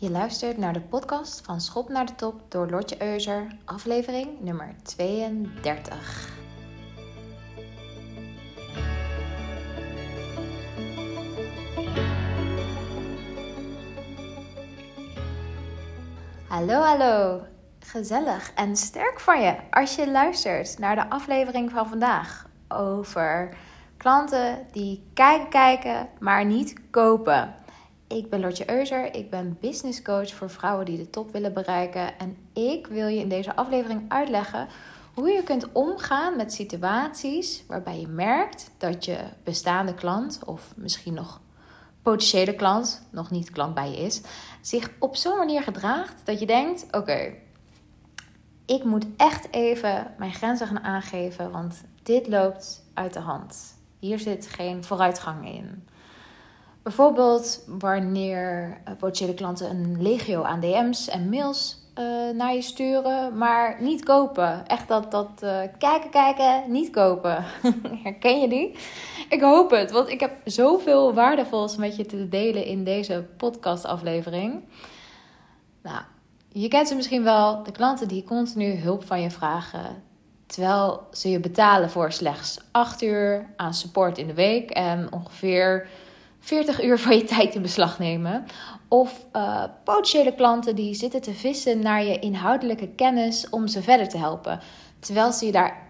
Je luistert naar de podcast van Schop naar de Top door Lotje Euser, aflevering nummer 32. Hallo, hallo. Gezellig en sterk van je als je luistert naar de aflevering van vandaag over klanten die kijken, kijken, maar niet kopen. Ik ben Lotje Euser, ik ben business coach voor vrouwen die de top willen bereiken. En ik wil je in deze aflevering uitleggen hoe je kunt omgaan met situaties waarbij je merkt dat je bestaande klant, of misschien nog potentiële klant, nog niet klant bij je is, zich op zo'n manier gedraagt dat je denkt: oké, ik moet echt even mijn grenzen gaan aangeven, want dit loopt uit de hand. Hier zit geen vooruitgang in. Bijvoorbeeld wanneer eh, potentiële klanten een legio aan DM's en mails uh, naar je sturen, maar niet kopen. Echt dat, dat uh, kijken, kijken, niet kopen. Herken je die? Ik hoop het, want ik heb zoveel waardevols met je te delen in deze podcastaflevering. Nou, je kent ze misschien wel, de klanten die continu hulp van je vragen. Terwijl ze je betalen voor slechts 8 uur aan support in de week en ongeveer 40 uur van je tijd in beslag nemen. Of uh, potentiële klanten die zitten te vissen naar je inhoudelijke kennis om ze verder te helpen. Terwijl ze je daar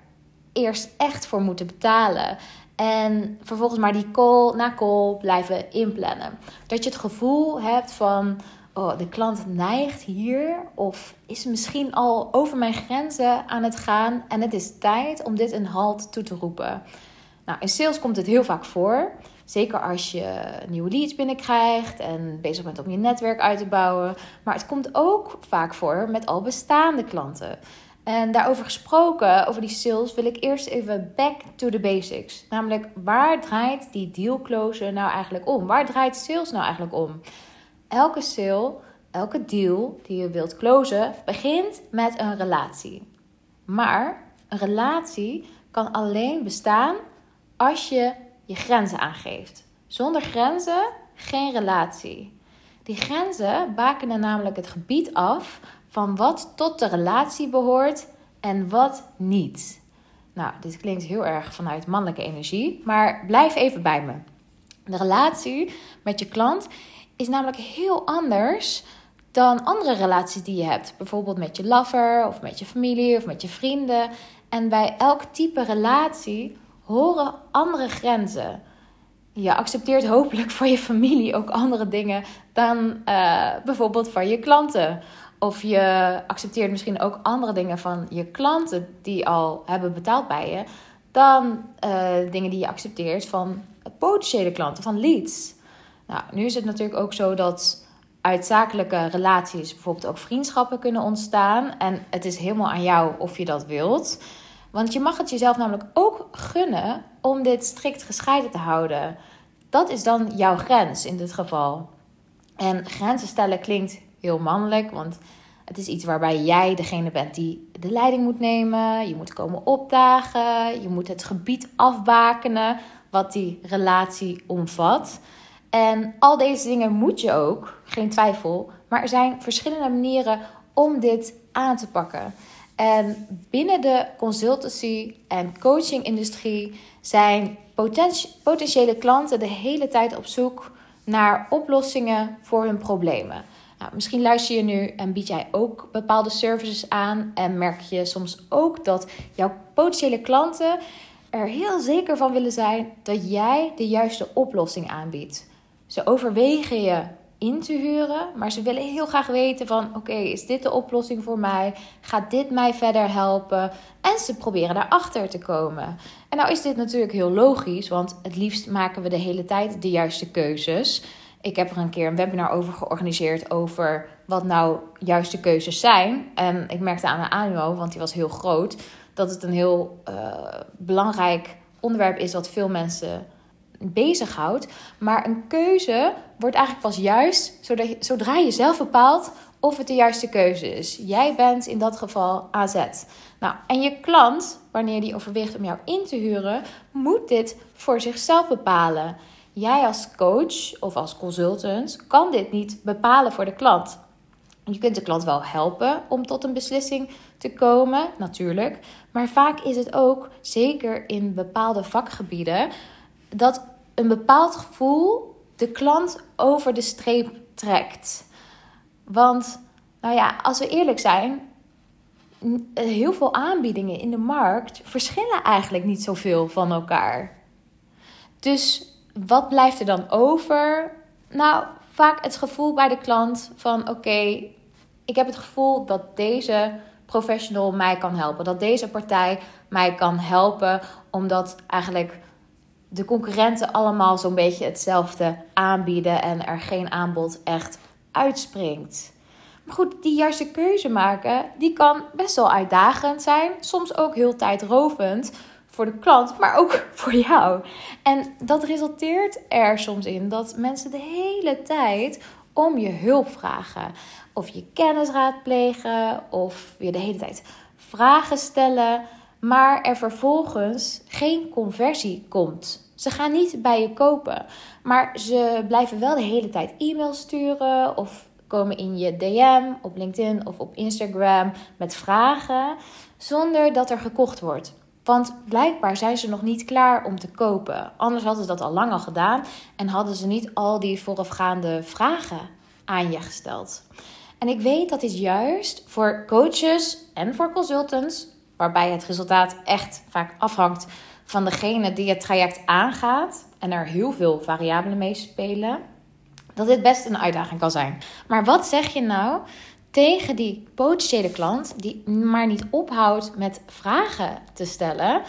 eerst echt voor moeten betalen. En vervolgens maar die call na call blijven inplannen. Dat je het gevoel hebt van. Oh, de klant neigt hier of is misschien al over mijn grenzen aan het gaan en het is tijd om dit een halt toe te roepen. Nou, in sales komt het heel vaak voor. Zeker als je nieuwe leads binnenkrijgt en bezig bent om je netwerk uit te bouwen. Maar het komt ook vaak voor met al bestaande klanten. En daarover gesproken, over die sales, wil ik eerst even back to the basics. Namelijk, waar draait die deal close nou eigenlijk om? Waar draait sales nou eigenlijk om? Elke sale, elke deal die je wilt closen, begint met een relatie. Maar een relatie kan alleen bestaan als je je grenzen aangeeft. Zonder grenzen geen relatie. Die grenzen bakenen namelijk het gebied af van wat tot de relatie behoort en wat niet. Nou, dit klinkt heel erg vanuit mannelijke energie, maar blijf even bij me. De relatie met je klant is namelijk heel anders dan andere relaties die je hebt. Bijvoorbeeld met je lover of met je familie of met je vrienden. En bij elk type relatie horen andere grenzen. Je accepteert hopelijk voor je familie ook andere dingen dan uh, bijvoorbeeld van je klanten. Of je accepteert misschien ook andere dingen van je klanten die al hebben betaald bij je, dan uh, dingen die je accepteert van potentiële klanten, van leads. Nou, nu is het natuurlijk ook zo dat uit zakelijke relaties bijvoorbeeld ook vriendschappen kunnen ontstaan. En het is helemaal aan jou of je dat wilt. Want je mag het jezelf namelijk ook gunnen om dit strikt gescheiden te houden. Dat is dan jouw grens in dit geval. En grenzen stellen klinkt heel mannelijk, want het is iets waarbij jij degene bent die de leiding moet nemen. Je moet komen opdagen. Je moet het gebied afbakenen wat die relatie omvat. En al deze dingen moet je ook, geen twijfel. Maar er zijn verschillende manieren om dit aan te pakken. En binnen de consultancy en coaching-industrie zijn potentiële klanten de hele tijd op zoek naar oplossingen voor hun problemen. Nou, misschien luister je nu en bied jij ook bepaalde services aan en merk je soms ook dat jouw potentiële klanten er heel zeker van willen zijn dat jij de juiste oplossing aanbiedt. Ze overwegen je in te huren. Maar ze willen heel graag weten van oké, is dit de oplossing voor mij? Gaat dit mij verder helpen? En ze proberen daarachter te komen. En nou is dit natuurlijk heel logisch, want het liefst maken we de hele tijd de juiste keuzes. Ik heb er een keer een webinar over georganiseerd over wat nou juiste keuzes zijn. En ik merkte aan de animo, want die was heel groot, dat het een heel uh, belangrijk onderwerp is wat veel mensen bezighoudt. Maar een keuze wordt eigenlijk pas juist zodra je zelf bepaalt of het de juiste keuze is. Jij bent in dat geval AZ. Nou, en je klant, wanneer die overweegt om jou in te huren, moet dit voor zichzelf bepalen. jij als coach of als consultant kan dit niet bepalen voor de klant. Je kunt de klant wel helpen om tot een beslissing te komen, natuurlijk. Maar vaak is het ook, zeker in bepaalde vakgebieden, dat een bepaald gevoel de klant over de streep trekt. Want, nou ja, als we eerlijk zijn, heel veel aanbiedingen in de markt verschillen eigenlijk niet zoveel van elkaar. Dus wat blijft er dan over? Nou, vaak het gevoel bij de klant van oké, ik heb het gevoel dat deze professional mij kan helpen. Dat deze partij mij kan helpen, omdat eigenlijk de concurrenten allemaal zo'n beetje hetzelfde aanbieden en er geen aanbod echt uitspringt. Maar goed, die juiste keuze maken, die kan best wel uitdagend zijn, soms ook heel tijdrovend voor de klant, maar ook voor jou. En dat resulteert er soms in dat mensen de hele tijd om je hulp vragen. Of je kennis raadplegen, of je de hele tijd vragen stellen, maar er vervolgens geen conversie komt. Ze gaan niet bij je kopen, maar ze blijven wel de hele tijd e-mails sturen of komen in je DM op LinkedIn of op Instagram met vragen zonder dat er gekocht wordt. Want blijkbaar zijn ze nog niet klaar om te kopen. Anders hadden ze dat al lang al gedaan en hadden ze niet al die voorafgaande vragen aan je gesteld. En ik weet dat is juist voor coaches en voor consultants, waarbij het resultaat echt vaak afhangt van degene die het traject aangaat en er heel veel variabelen mee spelen, dat dit best een uitdaging kan zijn. Maar wat zeg je nou tegen die potentiële klant die maar niet ophoudt met vragen te stellen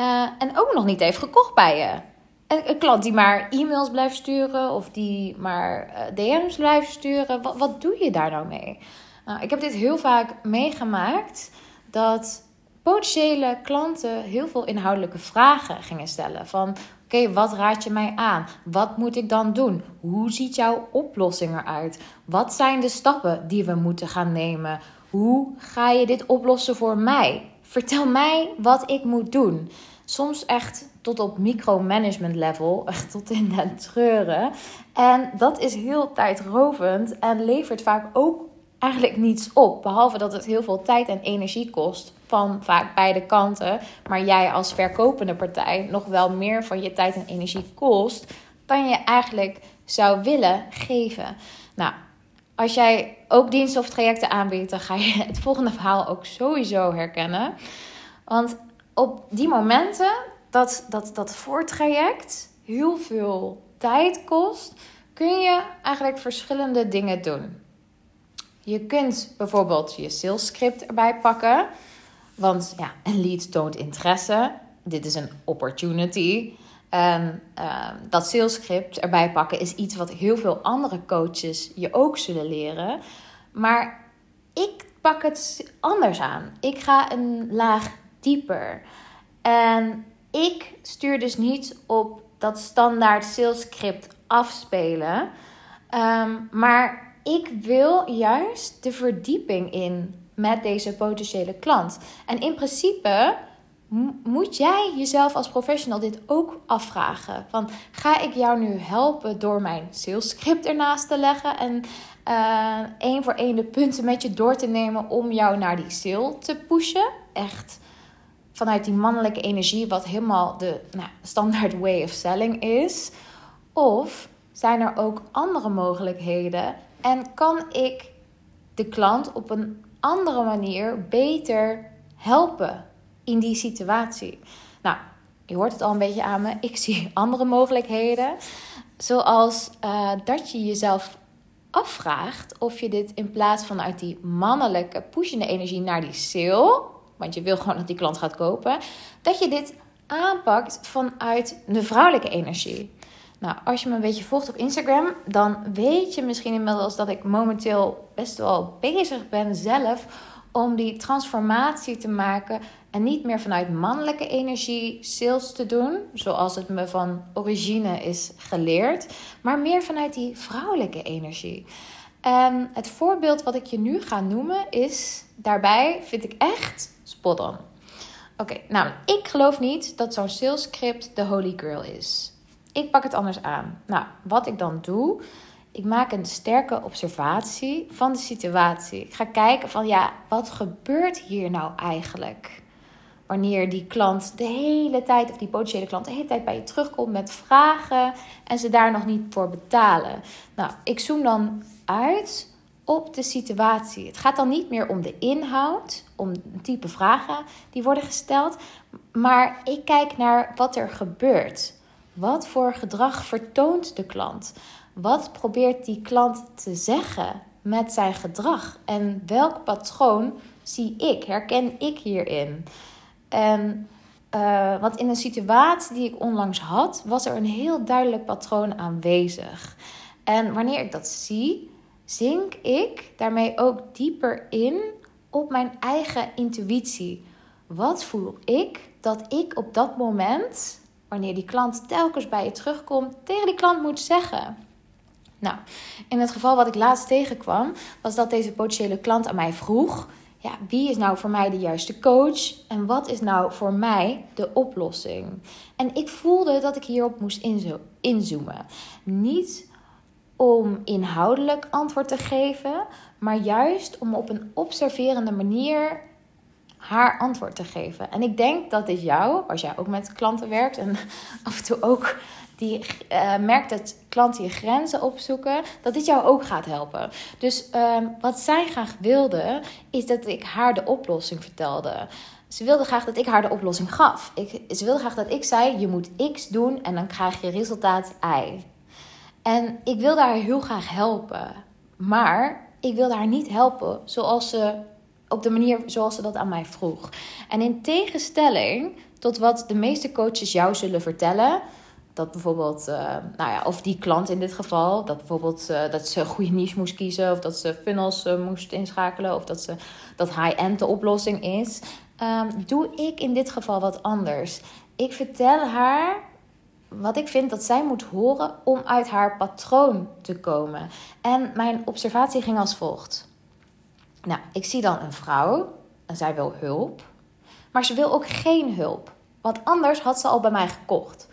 uh, en ook nog niet heeft gekocht bij je? Een, klant die maar e-mails blijft sturen of die maar uh, DM's blijft sturen, wat, wat doe je daar nou mee? Nou, ik heb dit heel vaak meegemaakt dat potentiële klanten heel veel inhoudelijke vragen gingen stellen. Van Oké, wat raad je mij aan? Wat moet ik dan doen? Hoe ziet jouw oplossing eruit? Wat zijn de stappen die we moeten gaan nemen? Hoe ga je dit oplossen voor mij? Vertel mij wat ik moet doen. Soms echt tot op micromanagement level, echt tot in de treuren. En dat is heel tijdrovend en levert vaak ook eigenlijk niets op. Behalve dat het heel veel tijd en energie kost van vaak beide kanten. Maar jij als verkopende partij nog wel meer van je tijd en energie kost dan je eigenlijk zou willen geven. Nou, als jij ook diensten of trajecten aanbiedt, dan ga je het volgende verhaal ook sowieso herkennen. Want op die momenten dat dat, dat voortraject heel veel tijd kost, kun je eigenlijk verschillende dingen doen. Je kunt bijvoorbeeld je sales script erbij pakken. Want ja, een lead toont interesse. Dit is een opportunity. En uh, dat salescript erbij pakken is iets wat heel veel andere coaches je ook zullen leren. Maar ik pak het anders aan. Ik ga een laag dieper. En ik stuur dus niet op dat standaard salescript afspelen. Um, maar ik wil juist de verdieping in met deze potentiële klant. En in principe moet jij jezelf als professional dit ook afvragen. Van ga ik jou nu helpen door mijn sales script ernaast te leggen en uh, één voor één de punten met je door te nemen om jou naar die sale te pushen? Echt vanuit die mannelijke energie, wat helemaal de nou, standaard way of selling is. Of zijn er ook andere mogelijkheden en kan ik de klant op een andere manier beter helpen in die situatie? Nou, je hoort het al een beetje aan me. Ik zie andere mogelijkheden. Zoals uh, dat je jezelf afvraagt of je dit in plaats van uit die mannelijke pushende energie naar die sale, want je wil gewoon dat die klant gaat kopen, dat je dit aanpakt vanuit de vrouwelijke energie. Nou, als je me een beetje volgt op Instagram, dan weet je misschien inmiddels dat ik momenteel best wel bezig ben zelf om die transformatie te maken en niet meer vanuit mannelijke energie sales te doen, zoals het me van origine is geleerd, maar meer vanuit die vrouwelijke energie. En het voorbeeld wat ik je nu ga noemen is daarbij, vind ik echt spot on. Oké, nou, ik geloof niet dat zo'n sales script de holy grail is. Ik pak het anders aan. Nou, wat ik dan doe, ik maak een sterke observatie van de situatie. Ik ga kijken van ja, wat gebeurt hier nou eigenlijk? Wanneer die klant de hele tijd, of die potentiële klant de hele tijd bij je terugkomt met vragen en ze daar nog niet voor betalen. Nou, ik zoom dan uit op de situatie. Het gaat dan niet meer om de inhoud, om een type vragen die worden gesteld, maar ik kijk naar wat er gebeurt. Wat voor gedrag vertoont de klant? Wat probeert die klant te zeggen met zijn gedrag? En welk patroon zie ik, herken ik hierin? En uh, want in een situatie die ik onlangs had, was er een heel duidelijk patroon aanwezig. En wanneer ik dat zie, zink ik daarmee ook dieper in op mijn eigen intuïtie. Wat voel ik dat ik op dat moment, wanneer die klant telkens bij je terugkomt, tegen die klant moet zeggen? Nou, in het geval wat ik laatst tegenkwam, was dat deze potentiële klant aan mij vroeg: ja, wie is nou voor mij de juiste coach en wat is nou voor mij de oplossing? En ik voelde dat ik hierop moest inzoomen. Niet om inhoudelijk antwoord te geven, maar juist om op een observerende manier haar antwoord te geven. En ik denk dat dit jou, als jij ook met klanten werkt en af en toe ook die uh, merkt dat klanten je grenzen opzoeken, dat dit jou ook gaat helpen. Dus ehm, wat zij graag wilde, is dat ik haar de oplossing vertelde. Ze wilde graag dat ik haar de oplossing gaf. Ik, ze wilde graag dat ik zei: je moet X doen en dan krijg je resultaat Y. En ik wilde haar heel graag helpen. Maar ik wilde haar niet helpen zoals ze, op de manier zoals ze dat aan mij vroeg. En in tegenstelling tot wat de meeste coaches jou zullen vertellen. Dat bijvoorbeeld, uh, nou ja, of die klant in dit geval, dat bijvoorbeeld uh, dat ze een goede niche moest kiezen, of dat ze funnels uh, moest inschakelen, of dat, ze, dat high-end de oplossing is. Um, doe ik in dit geval wat anders. Ik vertel haar wat ik vind dat zij moet horen om uit haar patroon te komen. En mijn observatie ging als volgt. Nou, ik zie dan een vrouw en zij wil hulp, maar ze wil ook geen hulp. Want anders had ze al bij mij gekocht.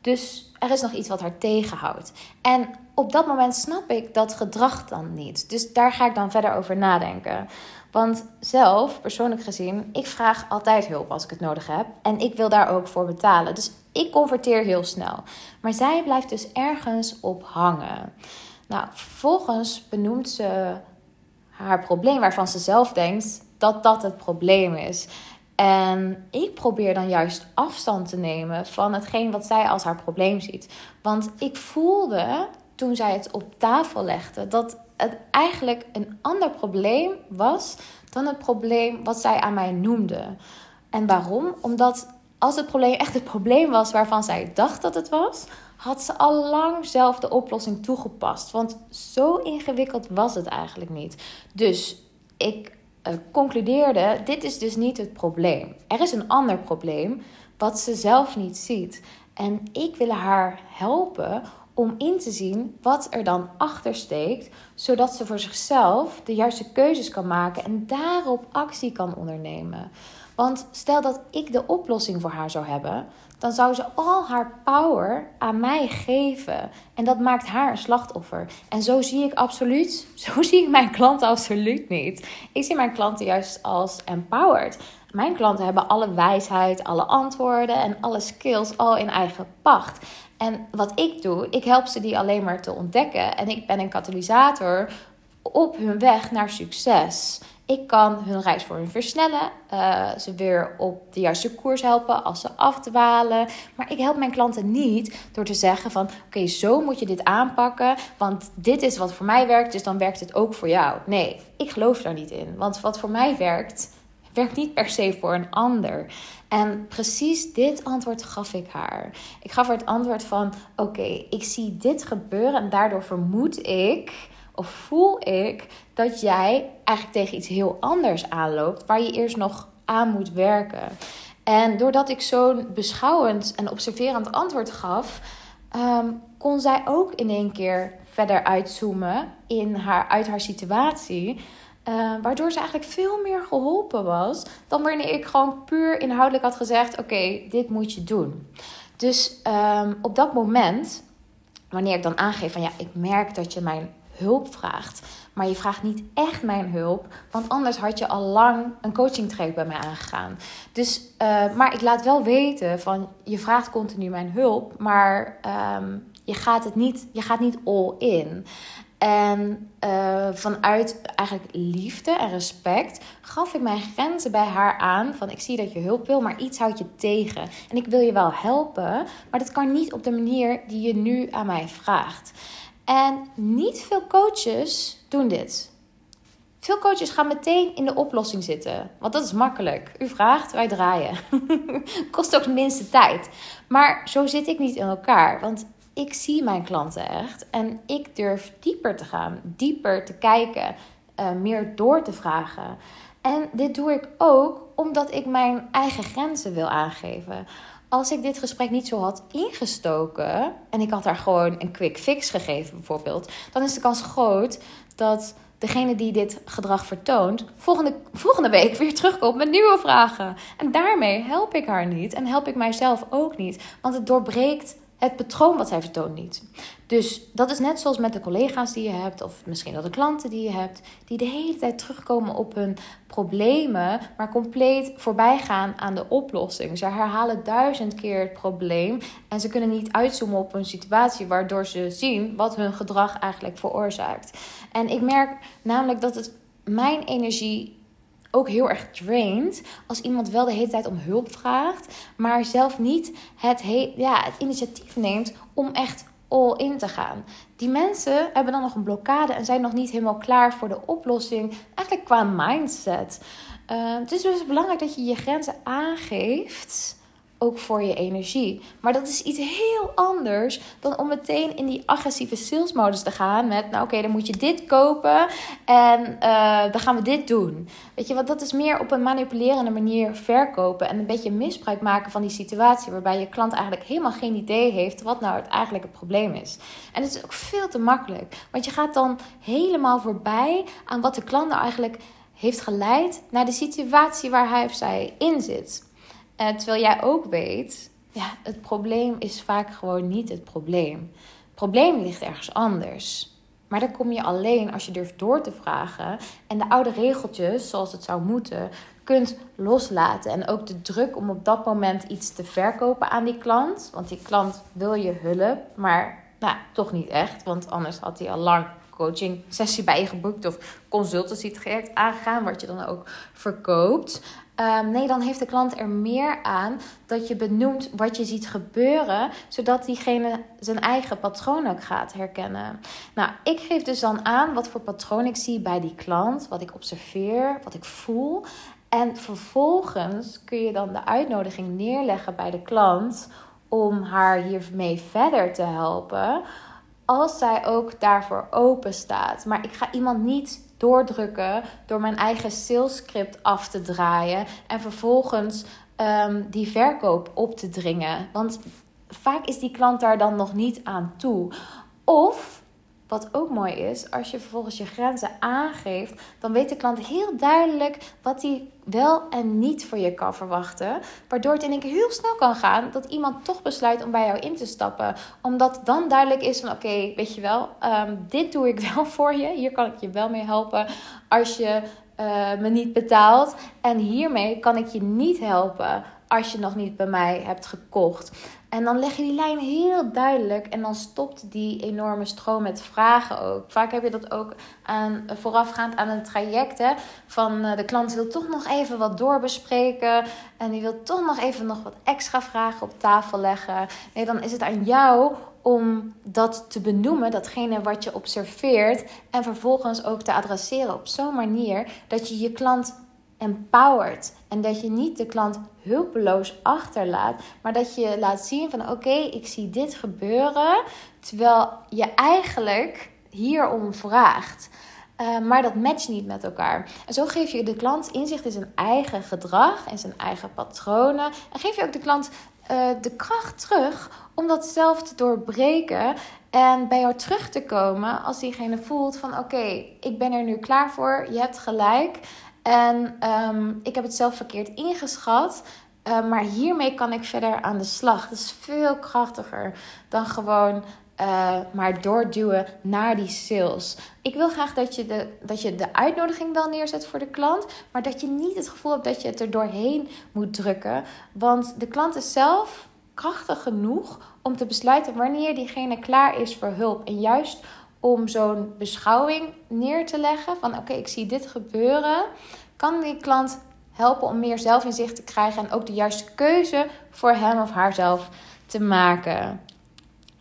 Dus er is nog iets wat haar tegenhoudt. En op dat moment snap ik dat gedrag dan niet. Dus daar ga ik dan verder over nadenken. Want zelf, persoonlijk gezien, ik vraag altijd hulp als ik het nodig heb. En ik wil daar ook voor betalen. Dus ik converteer heel snel. Maar zij blijft dus ergens op hangen. Nou, vervolgens benoemt ze haar probleem waarvan ze zelf denkt dat dat het probleem is. En ik probeer dan juist afstand te nemen van hetgeen wat zij als haar probleem ziet. Want ik voelde toen zij het op tafel legde dat het eigenlijk een ander probleem was dan het probleem wat zij aan mij noemde. En waarom? Omdat als het probleem echt het probleem was waarvan zij dacht dat het was, had ze al lang zelf de oplossing toegepast. Want zo ingewikkeld was het eigenlijk niet. Dus ik uh, concludeerde: dit is dus niet het probleem. Er is een ander probleem wat ze zelf niet ziet. En ik wil haar helpen om in te zien wat er dan achter steekt, zodat ze voor zichzelf de juiste keuzes kan maken en daarop actie kan ondernemen. Want stel dat ik de oplossing voor haar zou hebben, dan zou ze al haar power aan mij geven. En dat maakt haar een slachtoffer. En zo zie ik absoluut, zo zie ik mijn klanten absoluut niet. Ik zie mijn klanten juist als empowered. Mijn klanten hebben alle wijsheid, alle antwoorden en alle skills al in eigen pacht. En wat ik doe, ik help ze die alleen maar te ontdekken. En ik ben een katalysator op hun weg naar succes. Ik kan hun reis voor hun versnellen, uh, ze weer op de juiste koers helpen als ze afdwalen. Maar ik help mijn klanten niet door te zeggen van oké, zo moet je dit aanpakken, want dit is wat voor mij werkt, dus dan werkt het ook voor jou. Nee, ik geloof daar niet in, want wat voor mij werkt, werkt niet per se voor een ander. En precies dit antwoord gaf ik haar. Ik gaf haar het antwoord van oké, ik zie dit gebeuren en daardoor vermoed ik of voel ik dat jij eigenlijk tegen iets heel anders aanloopt waar je eerst nog aan moet werken. En doordat ik zo'n beschouwend en observerend antwoord gaf, ehm, kon zij ook in één keer verder uitzoomen in haar, uit haar situatie. Uh, waardoor ze eigenlijk veel meer geholpen was dan wanneer ik gewoon puur inhoudelijk had gezegd: Oké, dit moet je doen. Dus ehm, op dat moment, wanneer ik dan aangeef van ja, ik merk dat je mijn hulp vraagt, maar je vraagt niet echt mijn hulp, want anders had je al lang een coaching bij mij aangegaan. Dus, uh, maar ik laat wel weten van je vraagt continu mijn hulp, maar um, je gaat het niet, je gaat niet all in. En uh, vanuit eigenlijk liefde en respect gaf ik mijn grenzen bij haar aan. Van ik zie dat je hulp wil, maar iets houdt je tegen. En ik wil je wel helpen, maar dat kan niet op de manier die je nu aan mij vraagt. En niet veel coaches doen dit. Veel coaches gaan meteen in de oplossing zitten. Want dat is makkelijk. U vraagt, wij draaien. Kost ook de minste tijd. Maar zo zit ik niet in elkaar. Want ik zie mijn klanten echt. En ik durf dieper te gaan. Dieper te kijken. Uh, meer door te vragen. En dit doe ik ook omdat ik mijn eigen grenzen wil aangeven als ik dit gesprek niet zo had ingestoken en ik had haar gewoon een quick fix gegeven, bijvoorbeeld, dan is de kans groot dat degene die dit gedrag vertoont, volgende, volgende week weer terugkomt met nieuwe vragen. En daarmee help ik haar niet en help ik mijzelf ook niet, want het doorbreekt het patroon wat zij vertoont niet. Dus dat is net zoals met de collega's die je hebt, of misschien wel de klanten die je hebt, die de hele tijd terugkomen op hun problemen, maar compleet voorbij gaan aan de oplossing. Ze herhalen duizend keer het probleem en ze kunnen niet uitzoomen op een situatie waardoor ze zien wat hun gedrag eigenlijk veroorzaakt. En ik merk namelijk dat het mijn energie ook heel erg drained als iemand wel de hele tijd om hulp vraagt, maar zelf niet het, ja, het initiatief neemt om echt all in te gaan. Die mensen hebben dan nog een blokkade en zijn nog niet helemaal klaar voor de oplossing, eigenlijk qua mindset. Uh, het is dus belangrijk dat je je grenzen aangeeft ook voor je energie. Maar dat is iets heel anders dan om meteen in die agressieve salesmodus te gaan. Met, nou oké, dan moet je dit kopen en uh, dan gaan we dit doen. Weet je, want dat is meer op een manipulerende manier verkopen. En een beetje misbruik maken van die situatie. Waarbij je klant eigenlijk helemaal geen idee heeft wat nou het eigenlijke probleem is. En het is ook veel te makkelijk. Want je gaat dan helemaal voorbij aan wat de klant nou eigenlijk heeft geleid naar de situatie waar hij of zij in zit. Uh, terwijl jij ook weet, ja, het probleem is vaak gewoon niet het probleem. Het probleem ligt ergens anders. Maar dan kom je alleen als je durft door te vragen en de oude regeltjes, zoals het zou moeten, kunt loslaten. En ook de druk om op dat moment iets te verkopen aan die klant. Want die klant wil je hulp, maar nou, toch niet echt. Want anders had hij al lang coaching sessie bij je geboekt of consultancy traject aangegaan, wat je dan ook verkoopt. Ehm, nee, dan heeft de klant er meer aan dat je benoemt wat je ziet gebeuren, zodat diegene zijn eigen patroon ook gaat herkennen. Nou, ik geef dus dan aan wat voor patroon ik zie bij die klant, wat ik observeer, wat ik voel. En vervolgens kun je dan de uitnodiging neerleggen bij de klant om haar hiermee verder te helpen als zij ook daarvoor open staat. Maar ik ga iemand niet doordrukken door mijn eigen salescript af te draaien en vervolgens um, die verkoop op te dringen. Want vaak is die klant daar dan nog niet aan toe. Of wat ook mooi is, als je vervolgens je grenzen aangeeft, dan weet de klant heel duidelijk wat hij wel en niet voor je kan verwachten. Waardoor het in één keer heel snel kan gaan dat iemand toch besluit om bij jou in te stappen. Omdat dan duidelijk is van oké, weet je wel, ehm, dit doe ik wel voor je. Hier kan ik je wel mee helpen als je uh, me niet betaalt. En hiermee kan ik je niet helpen als je nog niet bij mij hebt gekocht. En dan leg je die lijn heel duidelijk en dan stopt die enorme stroom met vragen ook. Vaak heb je dat ook aan, voorafgaand aan een traject. Hè, van uh, de klant wil toch nog even wat doorbespreken. En die wil toch nog even nog wat extra vragen op tafel leggen. Nee, dan is het aan jou om dat te benoemen, datgene wat je observeert. En vervolgens ook te adresseren op zo'n manier dat je je klant empowert. En dat je niet de klant hulpeloos achterlaat, maar dat je laat zien van oké, ik zie dit gebeuren, terwijl je eigenlijk hierom vraagt. Uh, maar dat matcht niet met elkaar. En zo geef je de klant inzicht in zijn eigen gedrag, in zijn eigen patronen. En geef je ook de klant uh, de kracht terug om dat zelf te doorbreken. En bij jou terug te komen als diegene voelt van oké, ik ben er nu klaar voor. Je hebt gelijk. En um, ik heb het zelf verkeerd ingeschat. Uh, maar hiermee kan ik verder aan de slag. Dat is veel krachtiger dan gewoon uh, maar doorduwen naar die sales. Ik wil graag dat je, de, dat je de uitnodiging wel neerzet voor de klant, maar dat je niet het gevoel hebt dat je het er doorheen moet drukken. Want de klant is zelf krachtig genoeg om te besluiten wanneer diegene klaar is voor hulp. En juist om zo'n beschouwing neer te leggen van oké, ik zie dit gebeuren, kan die klant helpen om meer zelfinzicht te krijgen en ook de juiste keuze voor hem of haarzelf te maken.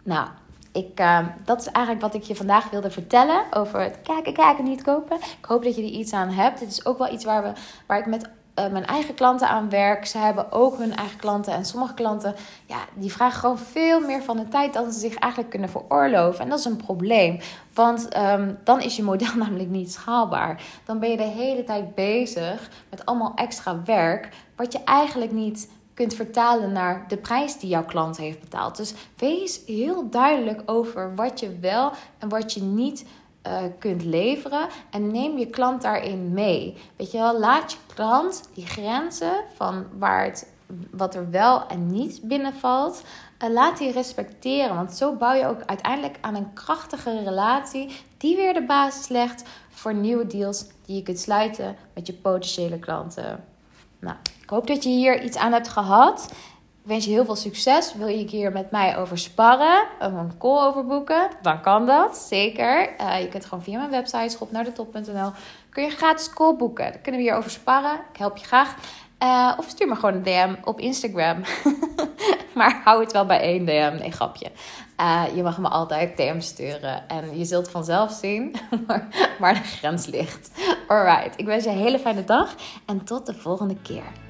Nou, ik, uh, dat is eigenlijk wat ik je vandaag wilde vertellen over het kijken, kijken, niet kopen. Ik hoop dat je er iets aan hebt. Dit is ook wel iets waar, we, waar ik met uh, mijn eigen klanten aan werk. Ze hebben ook hun eigen klanten. En sommige klanten, ja, die vragen gewoon veel meer van de tijd dan ze zich eigenlijk kunnen veroorloven. En dat is een probleem. Want um, dan is je model namelijk niet schaalbaar. Dan ben je de hele tijd bezig met allemaal extra werk. Wat je eigenlijk niet kunt vertalen naar de prijs die jouw klant heeft betaald. Dus wees heel duidelijk over wat je wel en wat je niet uh, kunt leveren. En neem je klant daarin mee. Weet je wel, laat je klant die grenzen van waar het, wat er wel en niet binnenvalt. Uh, laat die respecteren. Want zo bouw je ook uiteindelijk aan een krachtige relatie. Die weer de basis legt voor nieuwe deals die je kunt sluiten met je potentiële klanten. Nou, ik hoop dat je hier iets aan hebt gehad. Wens je heel veel succes. Wil je hier met mij over sparren, een call over boeken, dan kan dat, zeker. Uh, je kunt gewoon via mijn website, schopnaardetop.nl, kun je gratis call boeken. Dan kunnen we hier over sparren. Ik help je graag. Uh, of stuur me gewoon een DM op Instagram. maar hou het wel bij één DM. Nee, grapje. Uh, je mag me altijd DM sturen. En je zult vanzelf zien waar de grens ligt. Alright, ik wens je een hele fijne dag. En tot de volgende keer.